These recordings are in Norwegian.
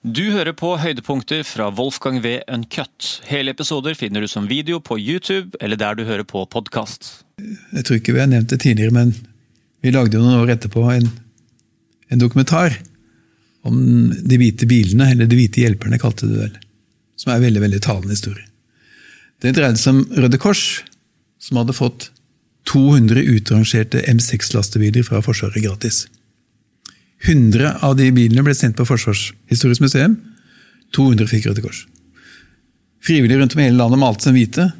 Du hører på høydepunkter fra Wolfgang V. Uncut. Hele episoder finner du som video på YouTube eller der du hører på podkast. Jeg tror ikke vi har nevnt det tidligere, men vi lagde jo noen år etterpå en, en dokumentar om de hvite bilene, eller de hvite hjelperne, kalte det vel. Som er en veldig, veldig talende historie. Det dreide seg om Røde Kors, som hadde fått 200 utrangerte M6-lastebiler fra Forsvaret gratis. 100 av de bilene ble sendt på Forsvarshistorisk museum. 200 fikk Røde Kors. Frivillige rundt om i hele landet malte som hvite.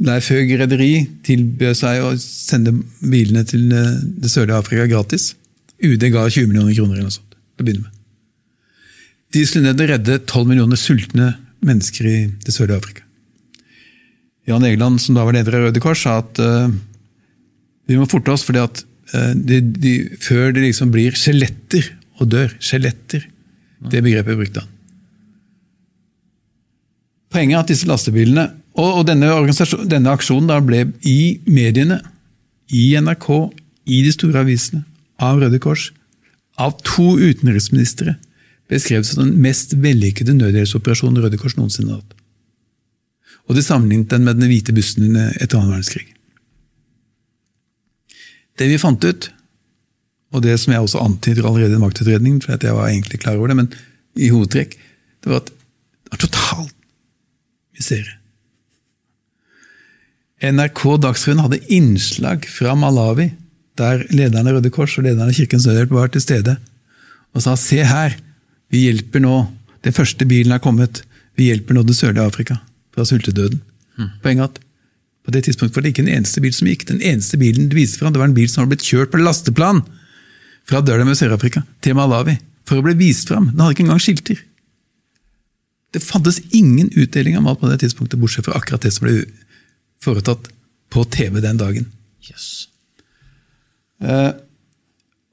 Leif Høeg rederi tilbød seg å sende bilene til eh, det sørlige Afrika gratis. UD ga 20 millioner kroner eller noe sånt til å begynne med. De skulle ned og redde 12 millioner sultne mennesker i det sørlige Afrika. Jan Egeland, som da var leder av Røde Kors, sa at uh, vi må forte oss, fordi at de, de, før de liksom blir skjeletter og dør Skjeletter. Det begrepet brukte han. Poenget er at disse lastebilene Og, og denne, denne, aksjonen da ble i mediene, i NRK, i de store avisene, av Røde Kors, av to utenriksministre, beskrevet som den mest vellykkede nødhjelpsoperasjonen Røde Kors noensinne har hatt og de sammenlignet den med den hvite bussen etter annen verdenskrig. Det vi fant ut, og det som jeg også antyder allerede i maktutredningen, for jeg var egentlig klar over det, men i hovedtrekk, det var at det var totalt miserie. NRK Dagsrevyen hadde innslag fra Malawi, der lederen av Røde Kors og lederen av Kirkens Nødhjelp var til stede, og sa se her, vi hjelper nå, den første bilen er kommet, vi hjelper nå det sørlige Afrika fra sultedøden. Mm. Poenget at på det tidspunktet var det ikke en eneste bil som gikk. Den eneste bilen du viste fram, det var en bil som hadde blitt kjørt på lasteplan fra Durham i Sør-Afrika til Malawi for å bli vist fram. Den hadde ikke engang skilter. Det fantes ingen utdeling av mat på det tidspunktet, bortsett fra akkurat det som ble foretatt på TV den dagen. Yes. Uh,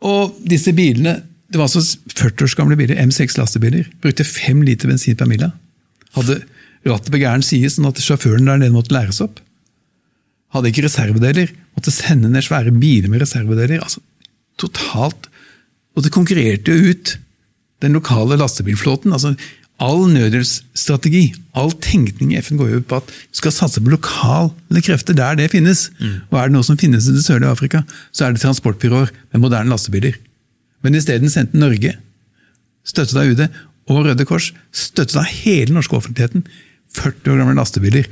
og disse bilene det var altså 40 års gamle biler, M6 lastebiler. Brukte fem liter bensin per mila. Hadde rattet på gæren side, sånn at sjåføren der nede måtte læres opp. Hadde ikke reservedeler, måtte sende ned svære biler med reservedeler. altså Totalt. Og det konkurrerte jo ut den lokale lastebilflåten. altså All nødhjelpsstrategi, all tenkning i FN går jo på at du skal satse på lokale krefter der det finnes. Mm. Og er det noe som finnes i det sørlige Afrika, så er det transportbyråer med moderne lastebiler. Men isteden sendte Norge, støttet av UD, og Røde Kors, støttet av hele norske offentligheten, 40 år gamle lastebiler.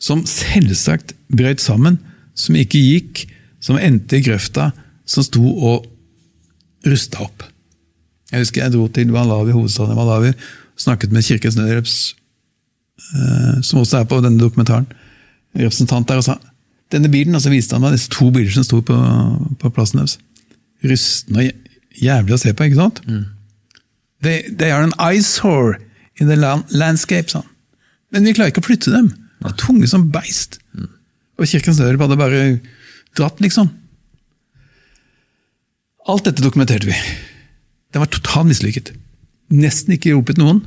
Som selvsagt brøt sammen, som ikke gikk, som endte i grøfta, som sto og rusta opp. Jeg husker jeg dro til Malawi, hovedstaden i Malawi, snakket med Kirkens Nødhjelps, eh, som også er på denne dokumentaren, representant der, og sa denne bilen, og så viste han meg disse to biler som sto på, på plassen deres. Rustne og jævlig å se på, ikke sant? Mm. They, they are an eyesore in the landscape, sa han. Men vi klarer ikke å flytte dem. De var tunge som beist. Og Kirkens Nødhjelp hadde bare dratt, liksom. Alt dette dokumenterte vi. Den var totalt mislykket. Nesten ikke ropet noen.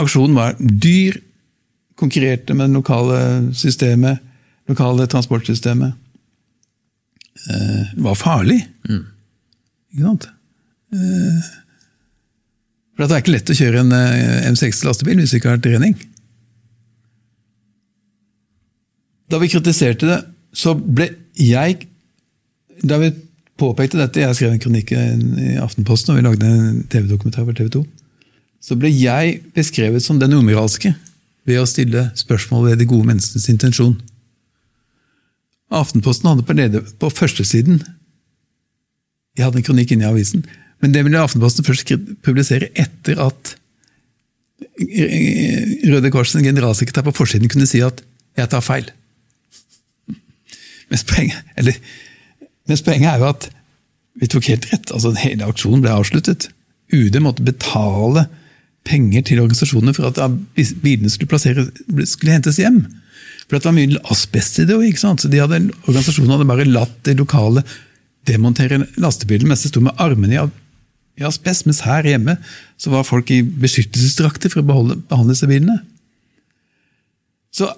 Aksjonen var dyr, konkurrerte med det lokale systemet, lokale transportsystemet. Eh, var farlig. Mm. Ikke sant? Eh, for Det er ikke lett å kjøre en eh, M6-lastebil hvis du ikke har trening. Da vi kritiserte det, så ble jeg Da vi påpekte dette, jeg skrev en kronikk i Aftenposten og vi lagde en TV-dokumentar for TV 2, så ble jeg beskrevet som den umoralske ved å stille spørsmål ved de gode menneskenes intensjon. Aftenposten hadde på, leder, på førstesiden Jeg hadde en kronikk inne i avisen men det ville Aftenposten først publisere etter at Røde Kors' generalsekretær på forsiden kunne si at 'jeg tar feil'. Mens poenget, eller, mens poenget er jo at vi tok helt rett. altså Hele aksjonen ble avsluttet. UD måtte betale penger til organisasjonene for at bilene skulle, skulle hentes hjem. For det var mye asbest i det òg. Organisasjonen hadde bare latt det lokale demontere lastebilen mens de sto med armene i asbest, mens her hjemme så var folk i beskyttelsesdrakter for å beholde, behandle disse bilene. Så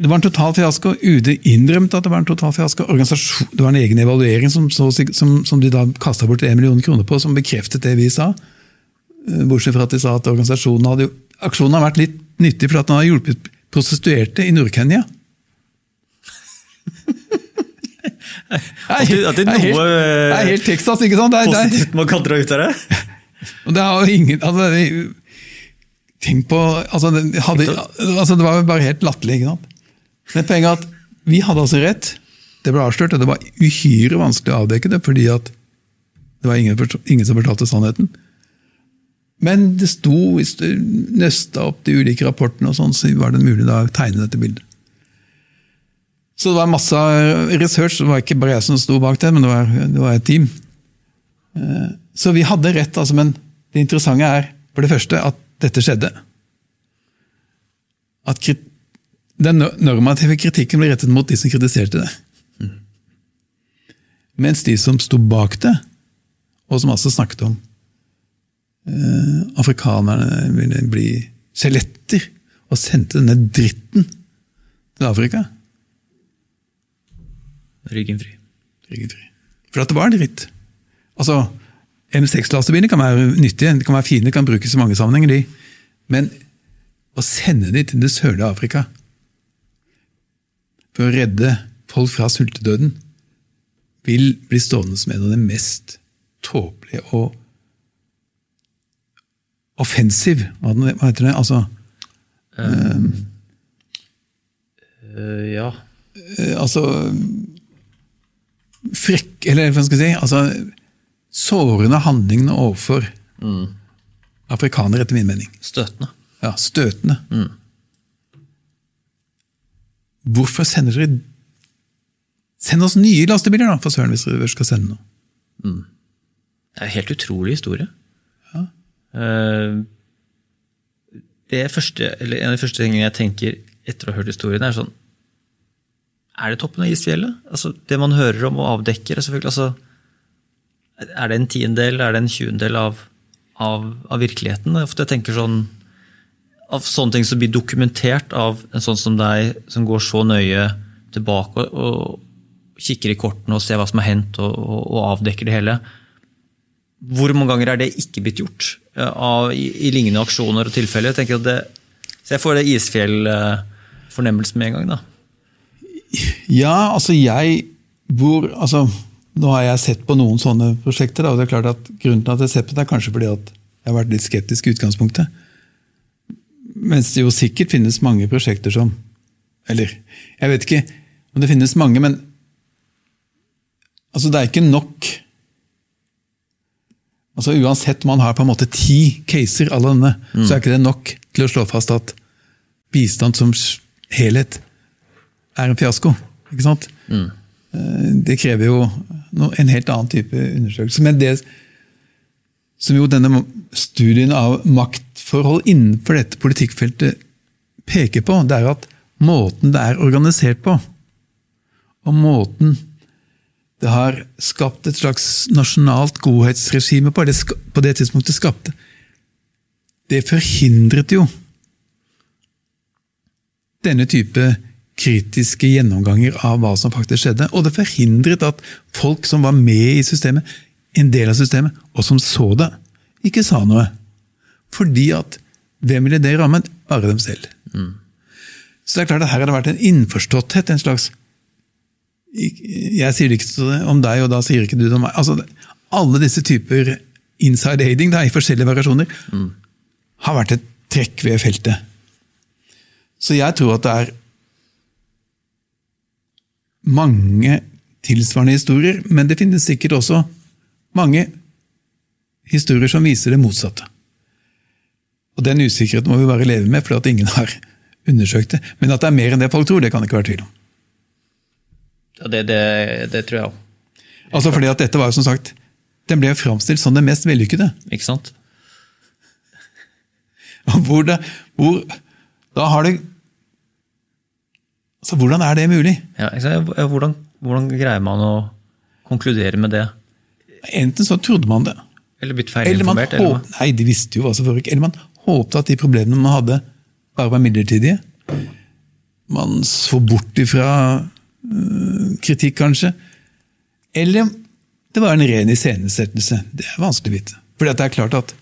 det var en total fiasko. UD innrømte at det var en total fiasko. Det var en egen evaluering som, som, som de da kasta bort 1 million kroner på, som bekreftet det vi sa. Eh, bortsett fra at de sa at organisasjonen hadde, aksjonen har vært litt nyttig for at den har hjulpet prostituerte i Nord-Kenya. At det, at det er noe det er helt Texas, ikke sant? Det er, positivt man kan dra ut av det? Og det har ingen altså, Tenk på altså det, hadde, altså, det var jo bare helt latterlig. ikke sant? Men poenget er at vi hadde altså rett. Det ble avslørt, og det var uhyre vanskelig å avdekke det, fordi at det var ingen, ingen som fortalte sannheten. Men det sto, hvis du nøsta opp de ulike rapportene, og sånn, så var det mulig da å tegne dette bildet. Så det var masse research. Det var ikke bare jeg som sto bak det, men det var, det var et team. Eh, så vi hadde rett, altså, men det interessante er for det første at dette skjedde. At den normative kritikken ble rettet mot de som kritiserte det. Mm. Mens de som sto bak det, og som altså snakket om eh, afrikanerne ville bli skjeletter, og sendte denne dritten til Afrika Ryggen fri. Ryggen fri. For at det var dritt. Altså, M6-lastebiler kan være nyttige, de kan være fine, de kan brukes i mange sammenhenger. de. Men å sende de til det sørlige Afrika for å redde folk fra sultedøden, vil bli stående som en av de mest tåpelige og offensiv Hva heter det? Altså um, uh, Ja. Uh, altså frekk Eller hva skal jeg si? altså Sårende handlingene overfor mm. afrikanere, etter min mening. Støtende. Ja, støtende. Mm. Hvorfor sender dere Send oss nye lastebiler, da, for søren, hvis dere skal sende noe. Mm. Det er en helt utrolig historie. Ja. Uh, det første, eller En av de første tingene jeg tenker etter å ha hørt historien, er sånn er det toppen av isfjellet? Altså, det man hører om og avdekker, er selvfølgelig altså, Er det en tiendedel, er det en tjuendedel av, av, av, virkeligheten? Ofte jeg tenker sånn Av sånne ting som blir dokumentert av en sånn som deg, som går så nøye tilbake og, og kikker i kortene og ser hva som har hendt, og, og, og, avdekker det hele. Hvor mange ganger er det ikke blitt gjort av, i, i, lignende aksjoner og tilfeller? Jeg det, så jeg får det isfjell-fornemmelsen med en gang. da. Ja, altså jeg hvor, altså, Nå har jeg sett på noen sånne prosjekter. Da, og det er klart at Grunnen til at jeg har sett på det, er kanskje fordi at jeg har vært litt skeptisk i utgangspunktet. Mens det jo sikkert finnes mange prosjekter som Eller jeg vet ikke om det finnes mange, men altså det er ikke nok altså Uansett om man har på en måte ti caser alle denne, mm. så er ikke det nok til å slå fast at bistand som helhet er en fiasko. ikke sant? Mm. Det krever jo en helt annen type undersøkelse. Men det som jo denne studien av maktforhold innenfor dette politikkfeltet peker på, det er at måten det er organisert på, og måten det har skapt et slags nasjonalt godhetsregime på, det på det tidspunktet skapte, det forhindret jo denne type kritiske gjennomganger av hva som faktisk skjedde. Og det forhindret at folk som var med i systemet, en del av systemet, og som så det, ikke sa noe. Fordi at hvem ville det rammet? Bare dem selv. Mm. Så det er klart at her har det vært en innforståtthet, en slags Jeg sier det ikke om deg, og da sier ikke du det om meg. Altså, alle disse typer inside aiding da, i forskjellige variasjoner mm. har vært et trekk ved feltet. Så jeg tror at det er mange tilsvarende historier, men det finnes sikkert også mange historier som viser det motsatte. Og Den usikkerheten må vi bare leve med, fordi at ingen har undersøkt det. Men at det er mer enn det folk tror, det kan det ikke være tvil om. Ja, Det, det, det tror jeg òg. Altså fordi at dette var jo som sagt, Den ble framstilt som den mest vellykkede. Ikke sant? Hvor, det, hvor Da har det Altså, hvordan er det mulig? Ja, hvordan, hvordan, greier man å konkludere med det? Enten så trodde man det. Eller blitt feilinformert? Eller man, nei, de visste jo hva som foregikk. Eller man håpte at de problemene man hadde, bare var midlertidige. man så bort ifra øh, kritikk, kanskje. Eller det var en ren iscenesettelse. Det er vanskelig å vite. For det er klart at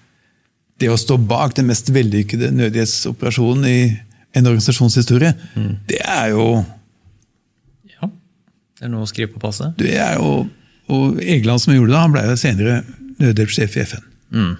det å stå bak den mest vellykkede nødhjelpsoperasjonen i en organisasjonshistorie, mm. det er jo Ja. Det er noe å skrive på passet. Det er jo, Og Egeland som gjorde det, han ble jo senere nødhjelpssjef i FN. Mm.